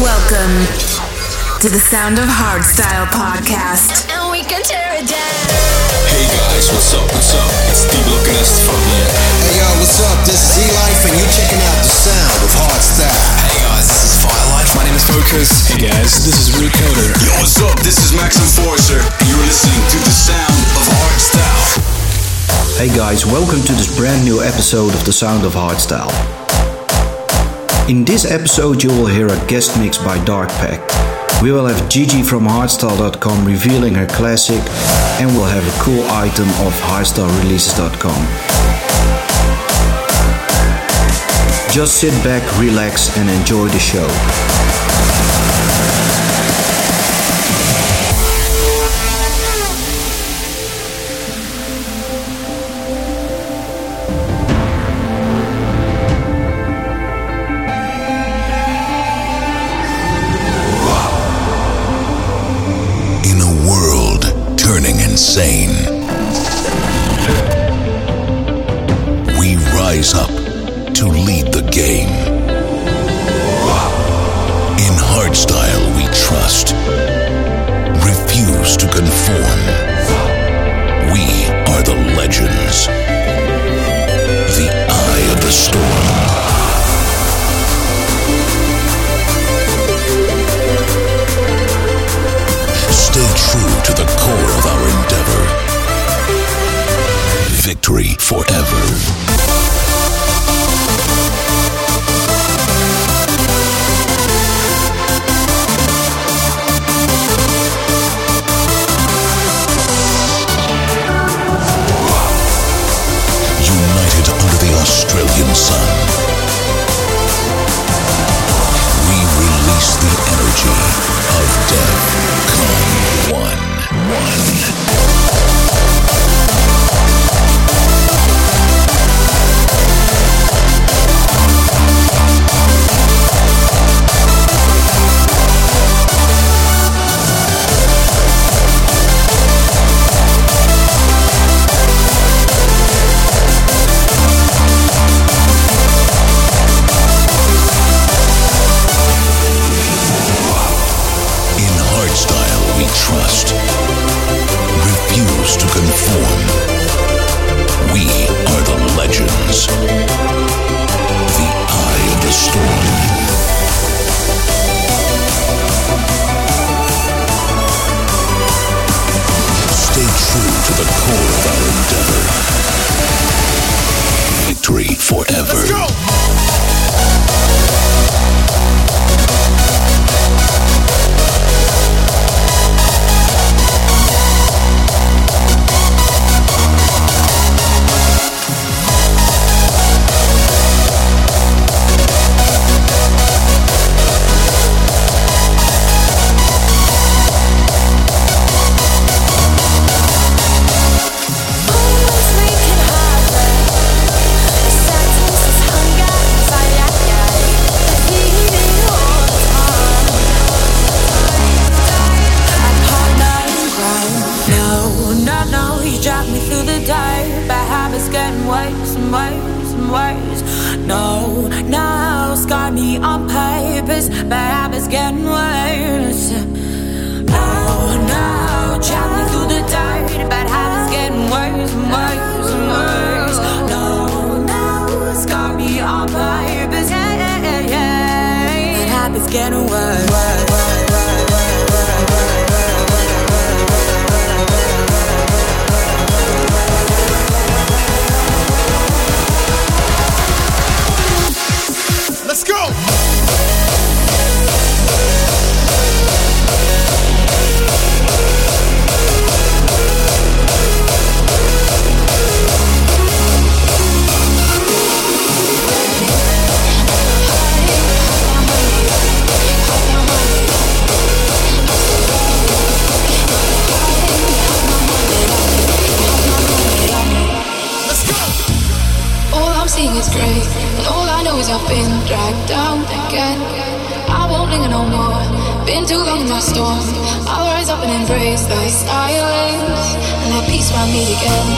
Welcome to the Sound of Hardstyle podcast. And we can tear it down. Hey guys, what's up? What's up? It's Steve Lokenest from here. Hey yo, what's up? This is E-Life and you're checking out the sound of hardstyle. Hey guys, this is Firelight. My name is Focus. Hey guys, this is Recoder. Yo, what's up? This is Max Enforcer, and you're listening to the sound of hardstyle. Hey guys, welcome to this brand new episode of The Sound of Hardstyle. In this episode, you will hear a guest mix by Dark Pact. We will have Gigi from Hardstyle.com revealing her classic, and we'll have a cool item of HardstyleReleases.com. Just sit back, relax, and enjoy the show. Getting worse. I've been dragged down again. I won't linger no more. Been too long in my storm. I'll rise up and embrace the silence and let peace find me again.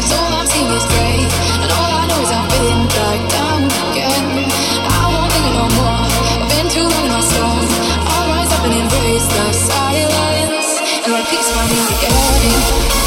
Cause all I'm seeing is grey, and all I know is I've been dragged down again. I won't linger no more. Been too long in my storm. I'll rise up and embrace the silence and let peace find me again.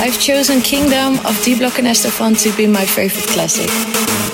I've chosen Kingdome of D Block and S-te-Fan to be my favorite classic.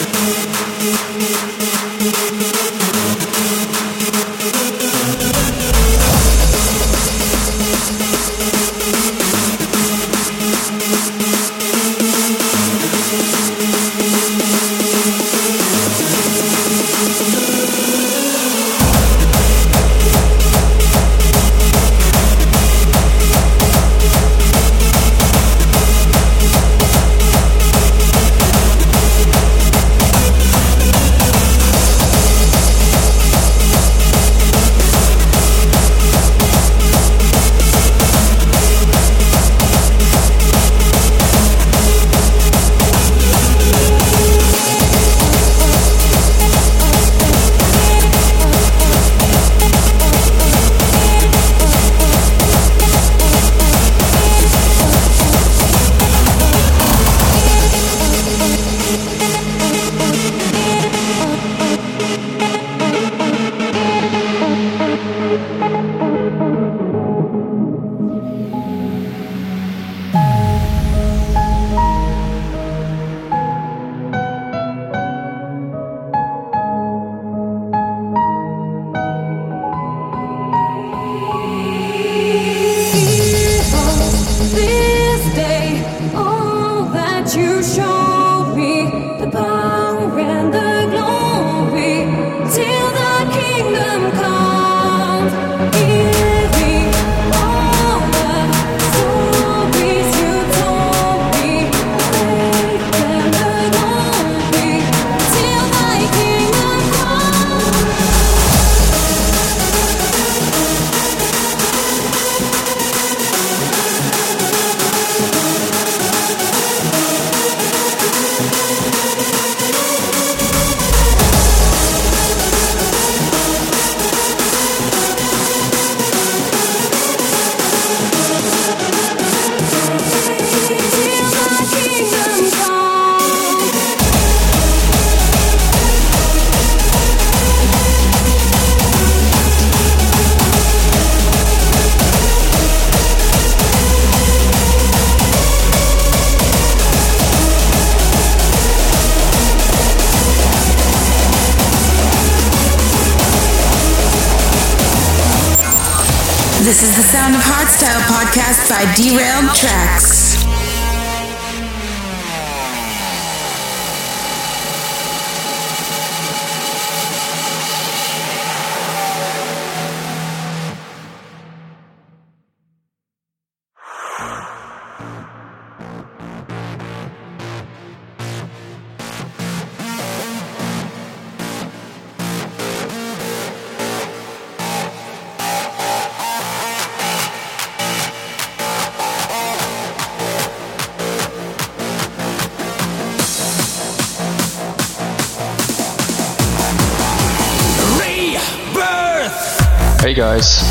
By Derailed Tracks.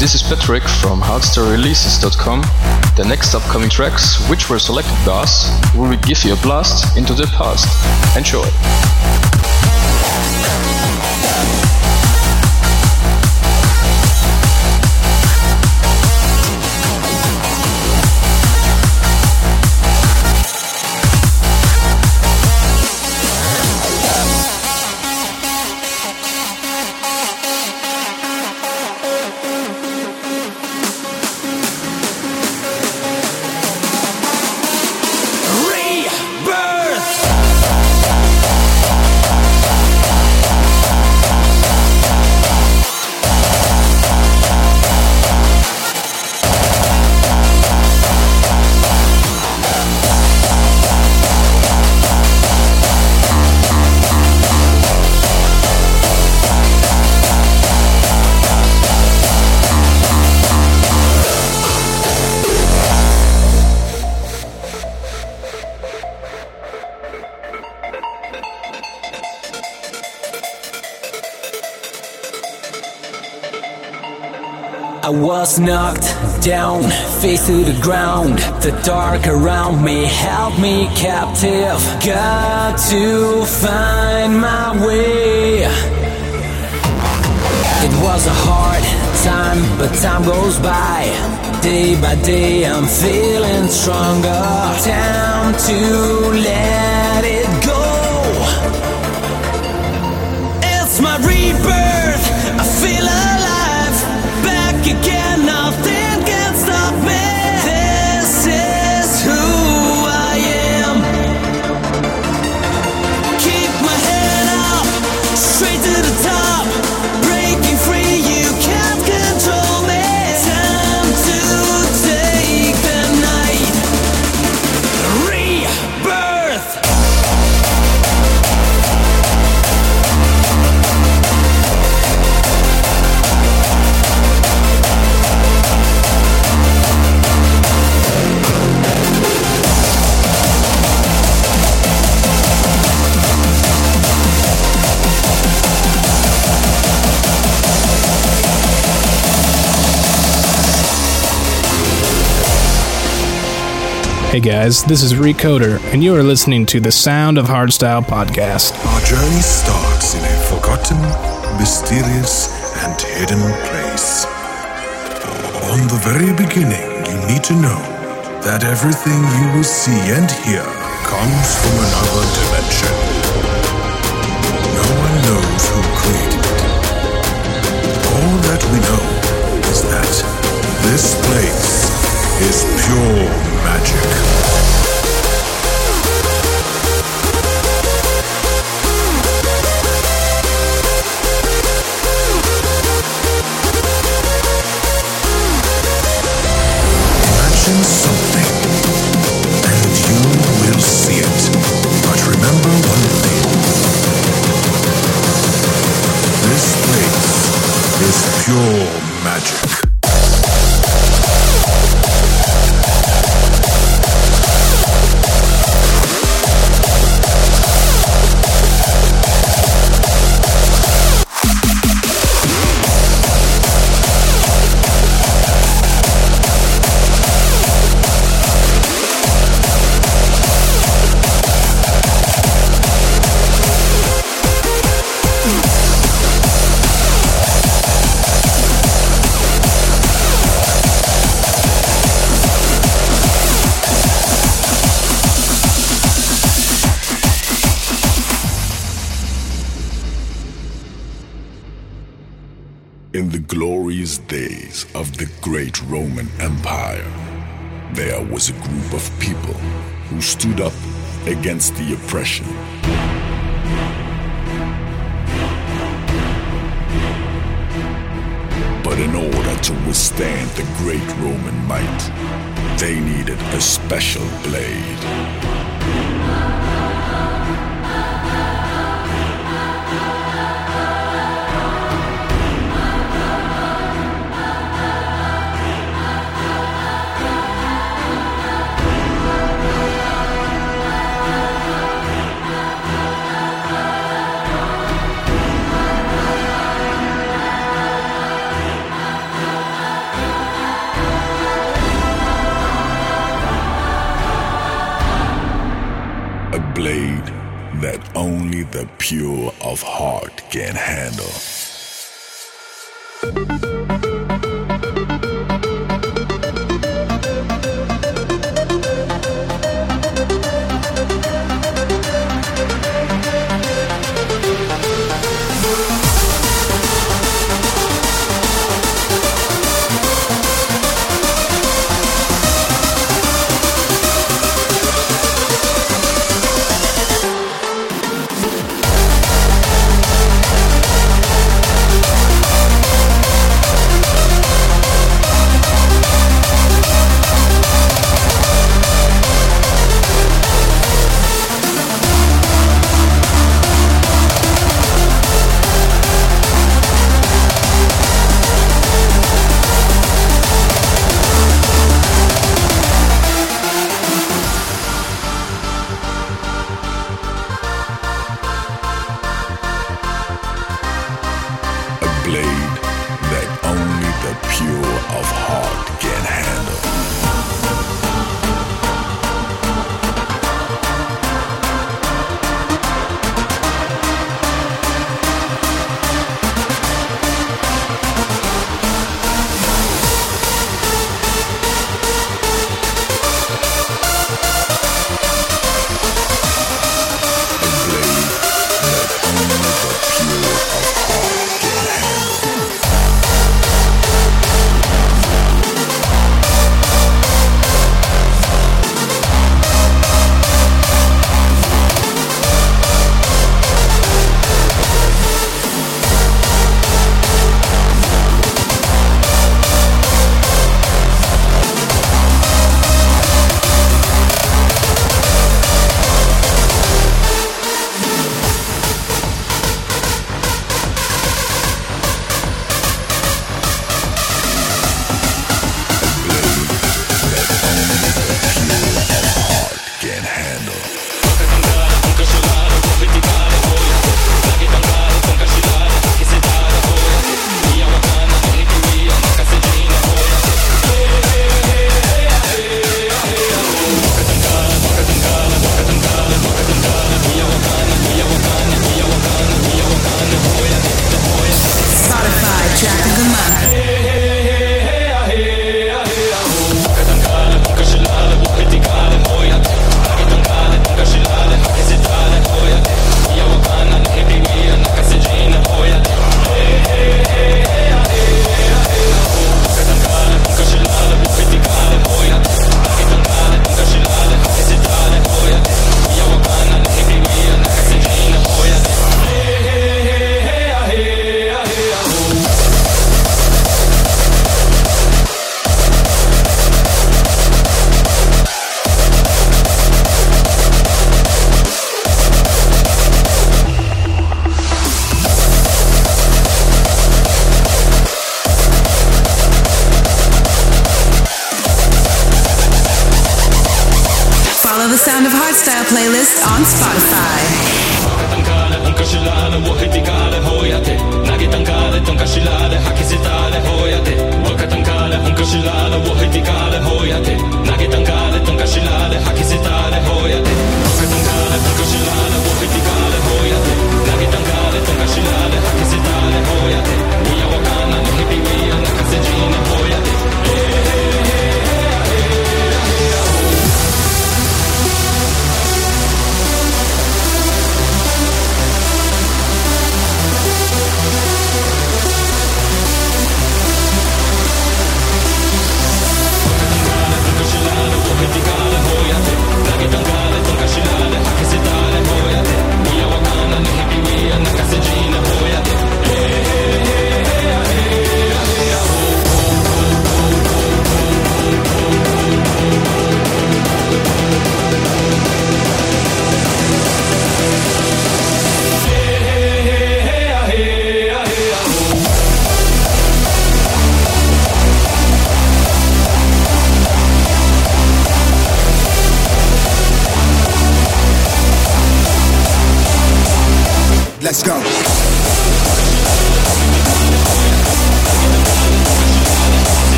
This is Patrick from HardstyleReleases.com. The next upcoming tracks, which were selected by us, will give you a blast into the past. Enjoy! Knocked down, face to the ground. The dark around me held me captive. Got to find my way. It was a hard time, but time goes by. Day by day, I'm feeling stronger. Time to let Hey guys, this is Recoder, and you are listening to the Sound of Hardstyle podcast. Our journey starts in a forgotten, mysterious, and hidden place. On the very beginning, you need to know that everything you will see and hear comes from another dimension. No one knows who created it. All that we know is that this place is pure magic. Group of people who stood up against the oppression. But in order to withstand the great Roman might, they needed a special blade. Only the pure of heart can handle.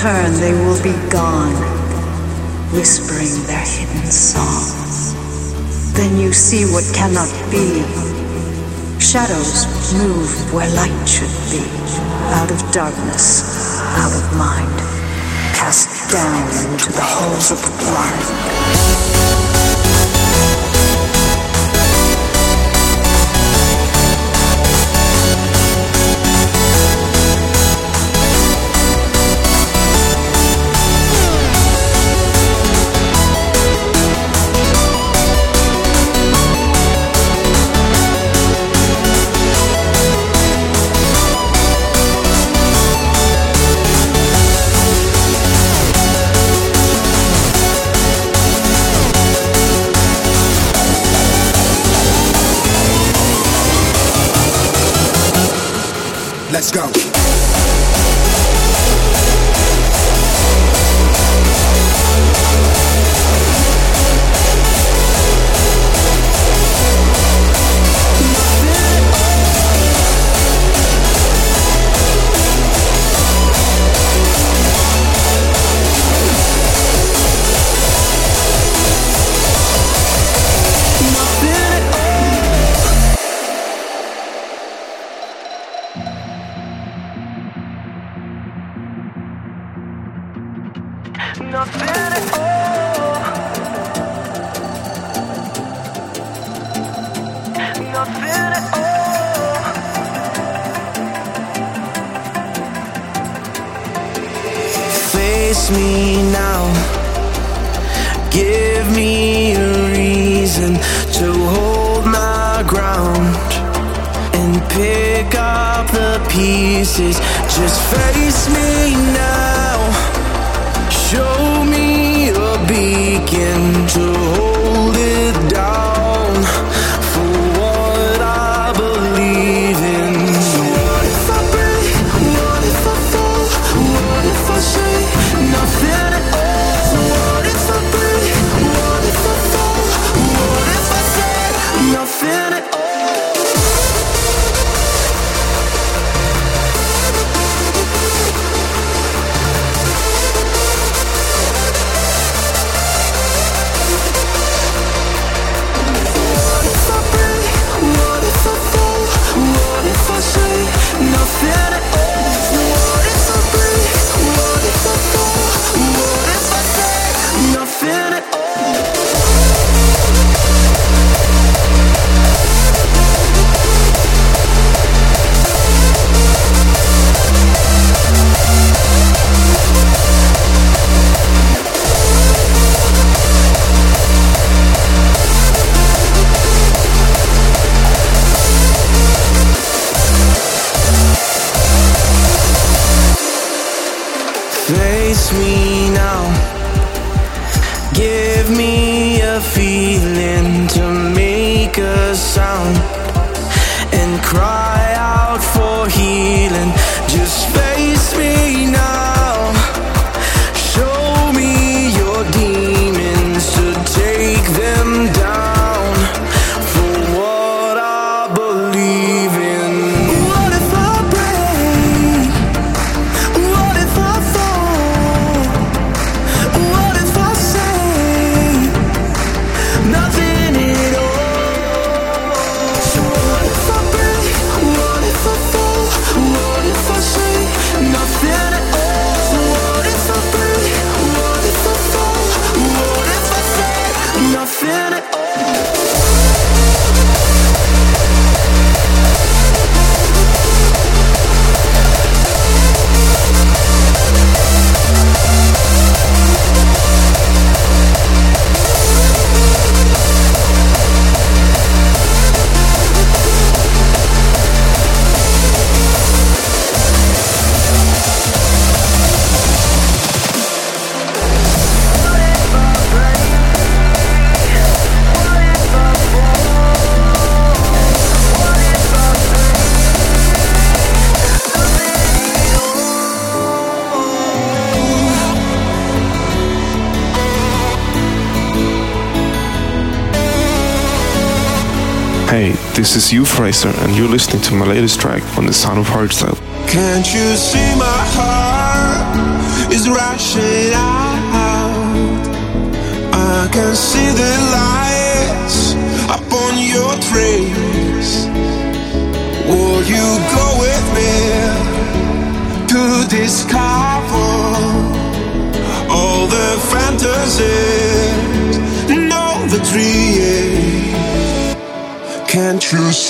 return, they will be gone, whispering their hidden songs. Then you see what cannot be. Shadows move where light should be, out of darkness, out of mind, cast down into the holes of the blind. This is Euphorizer, and you're listening to my latest track on the Sound of Hardstyle. Can't you see my heart is rushing out? I can see the lights upon your trace. Will you go with me to discover all the fantasies, know the dreams? Don't you?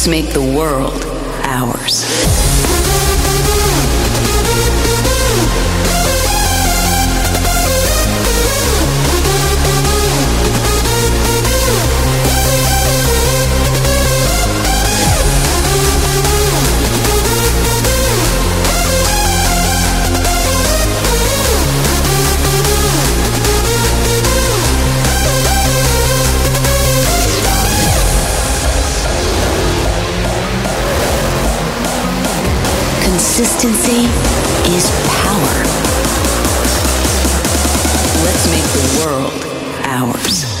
Let's make the world ours. Consistency is power. Let's make the world ours.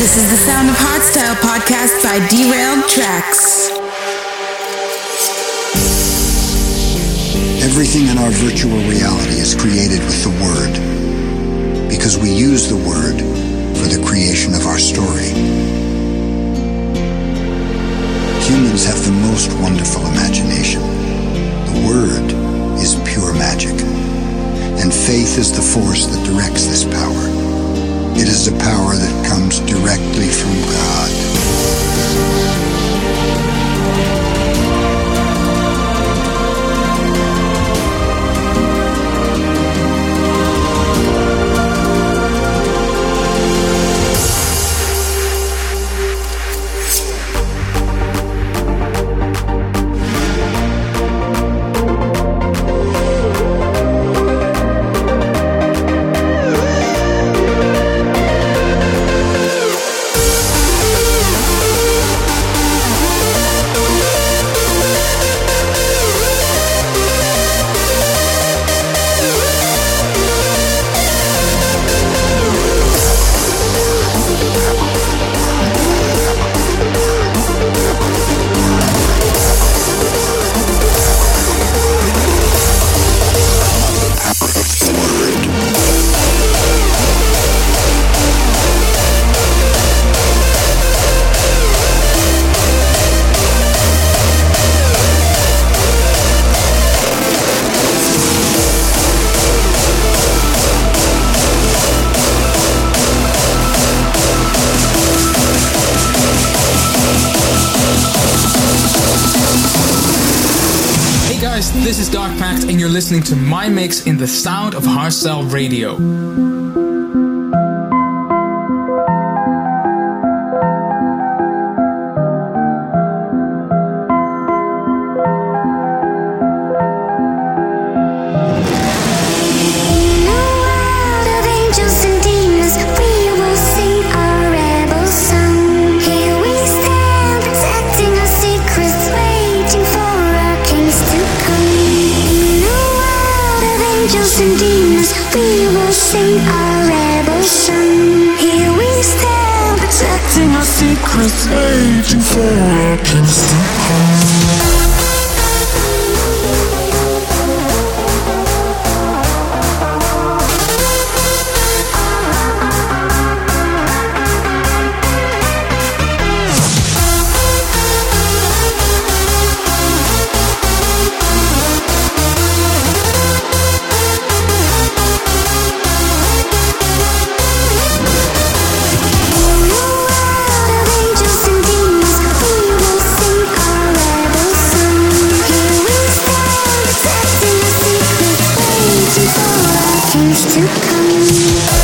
Sound of Hardstyle podcast by Derailed Tracks. Everything in our virtual reality is created with the Word because we use the Word for the creation of our story. Humans have the most wonderful imagination. The Word is pure magic, and faith is the force that directs this power. It is a power that comes directly from God. Listening to my mix in the sound of hardstyle radio. To come.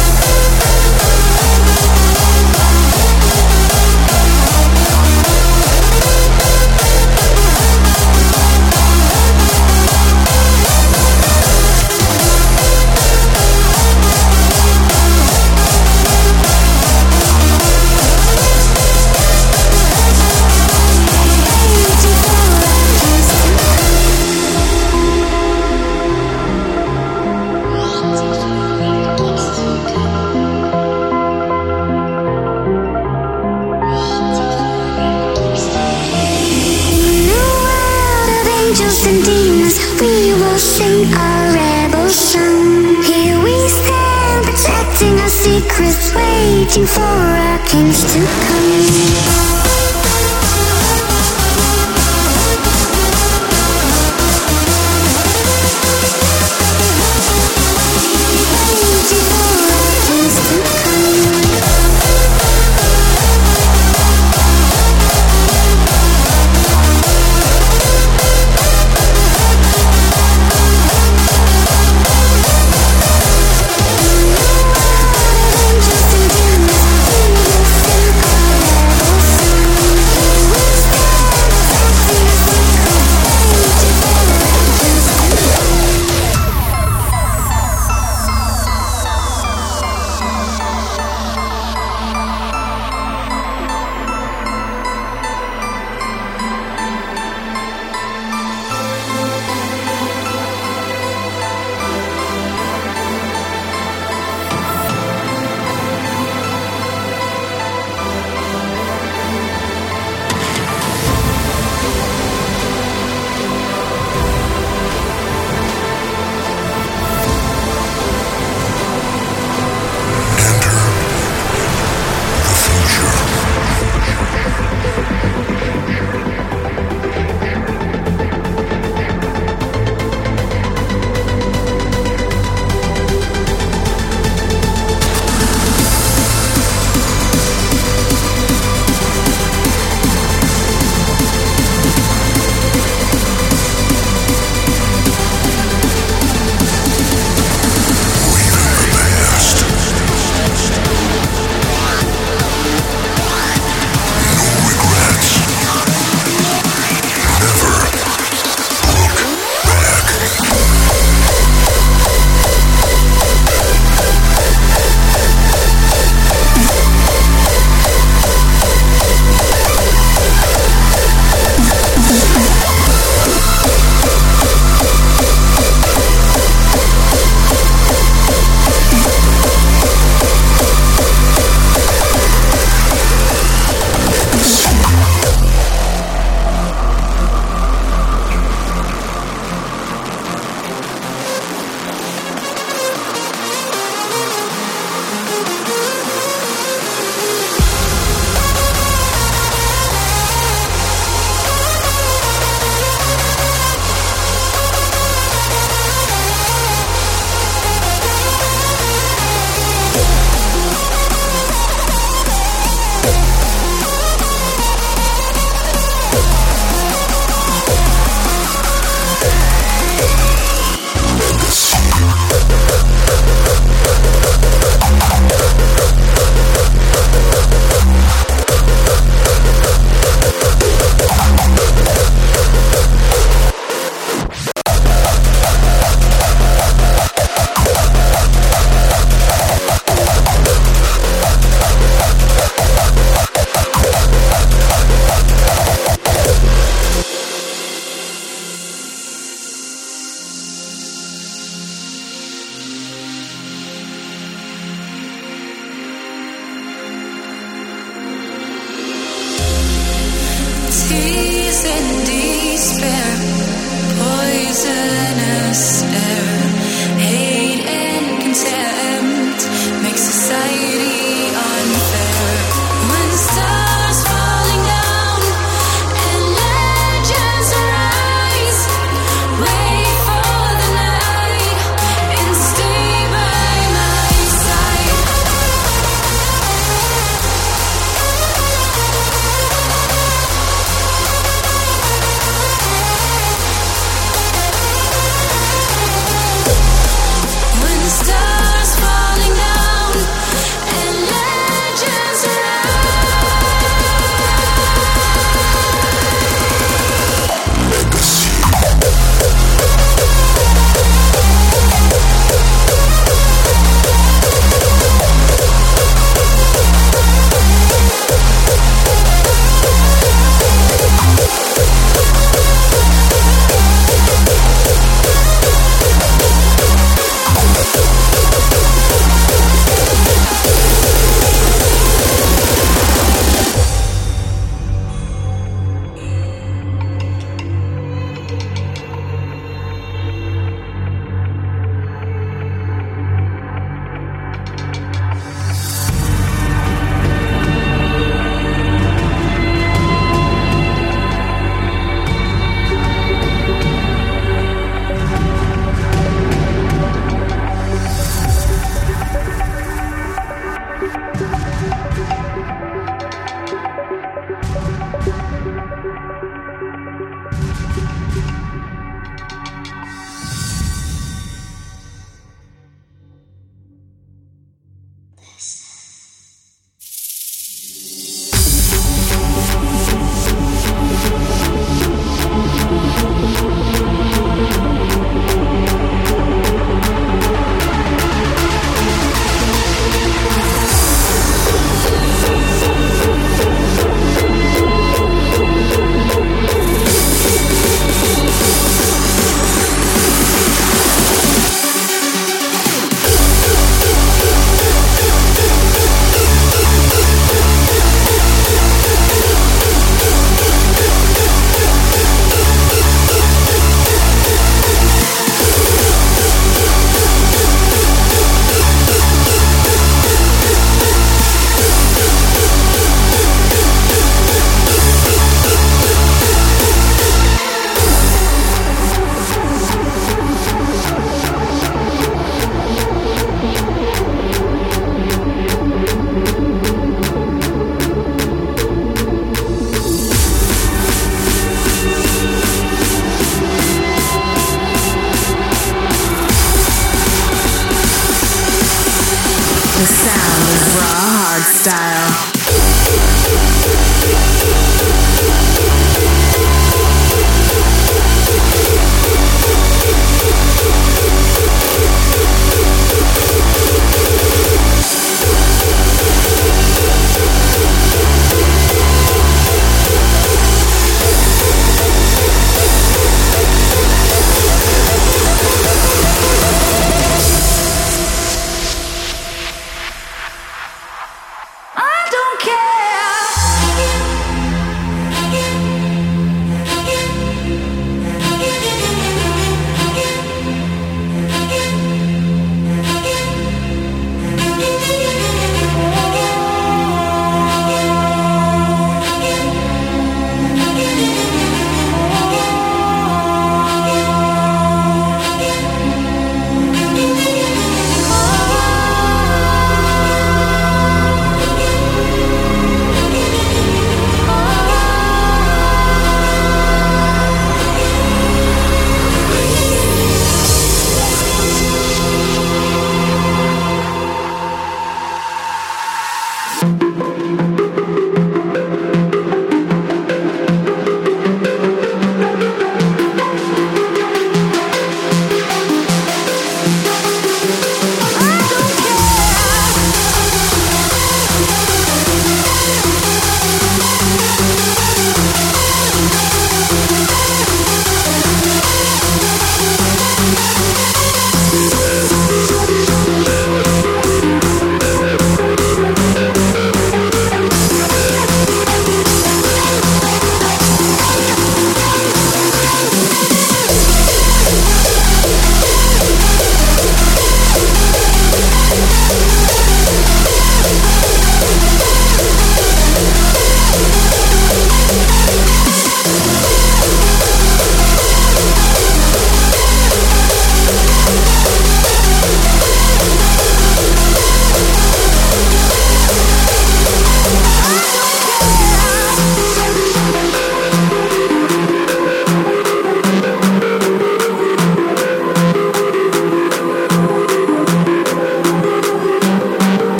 Sound of raw hardstyle.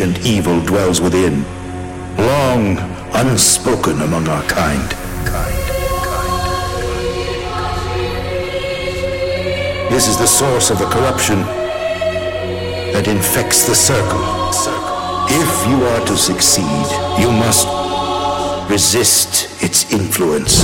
Ancient evil dwells within, long unspoken among our kind. This is the source of the corruption that infects the circle. If you are to succeed, you must resist its influence.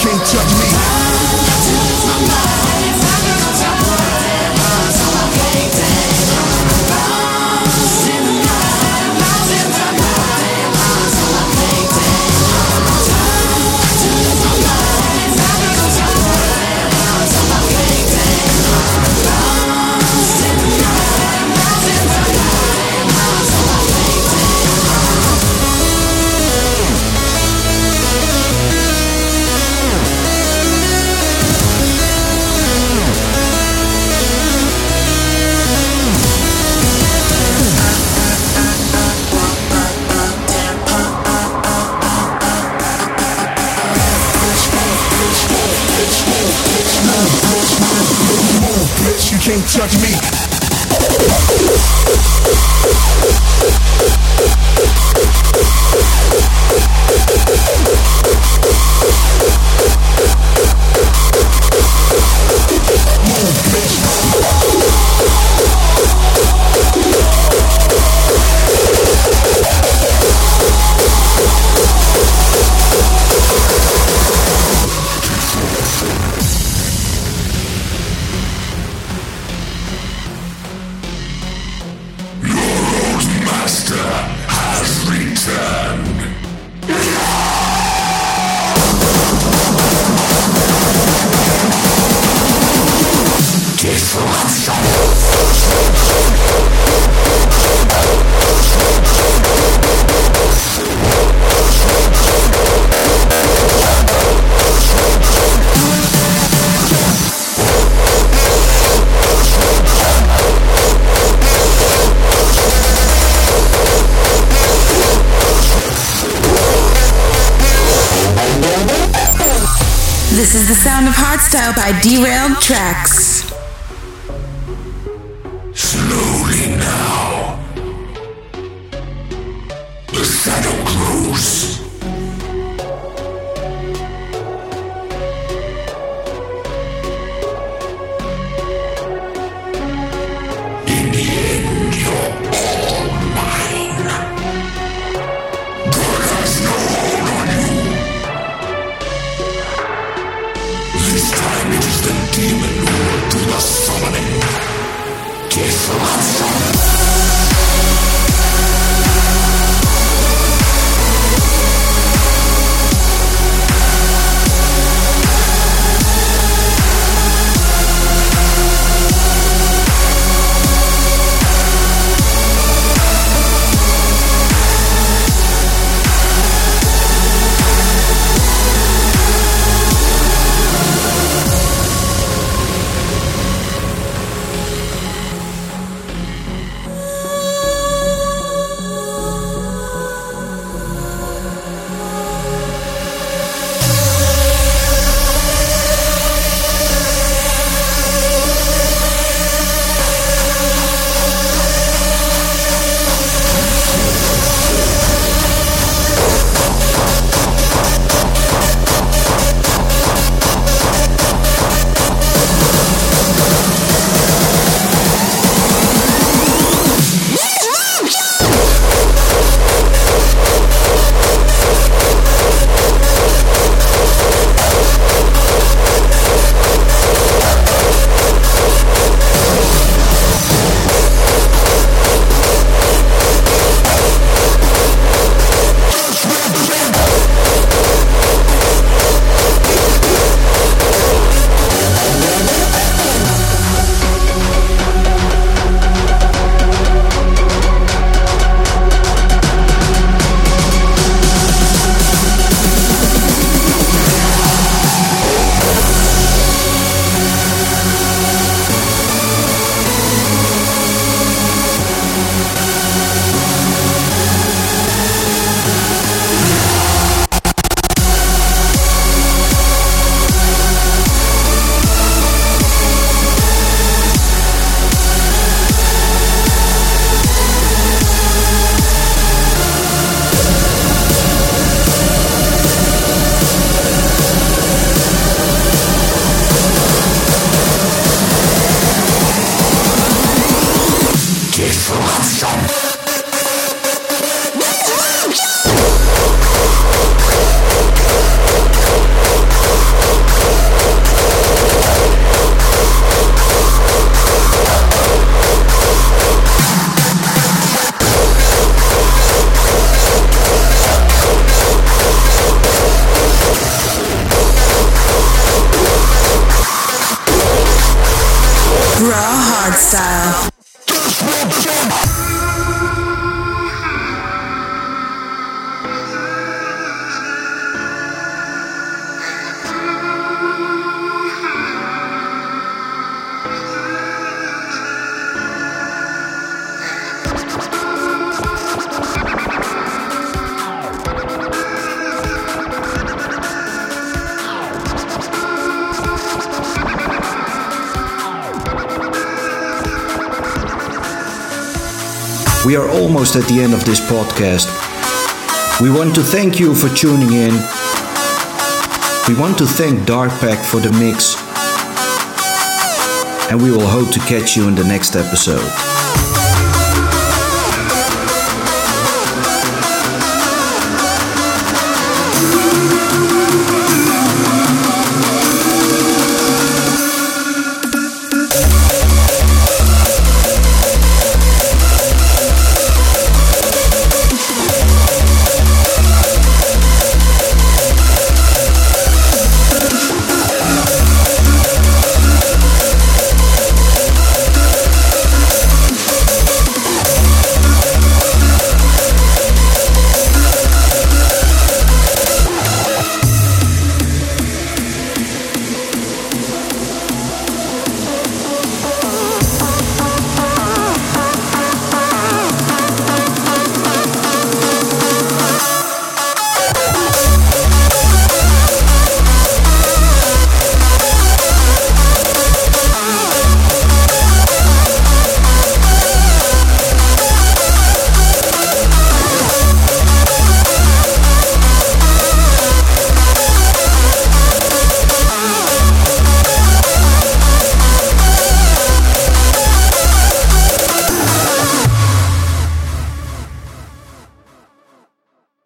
can't touch me. judge me. This is the sound of hardstyle by Derailed Tracks. We are almost at the end of this podcast. We want to thank you for tuning in. We want to thank Dark Pact for the mix. And we will hope to catch you in the next episode.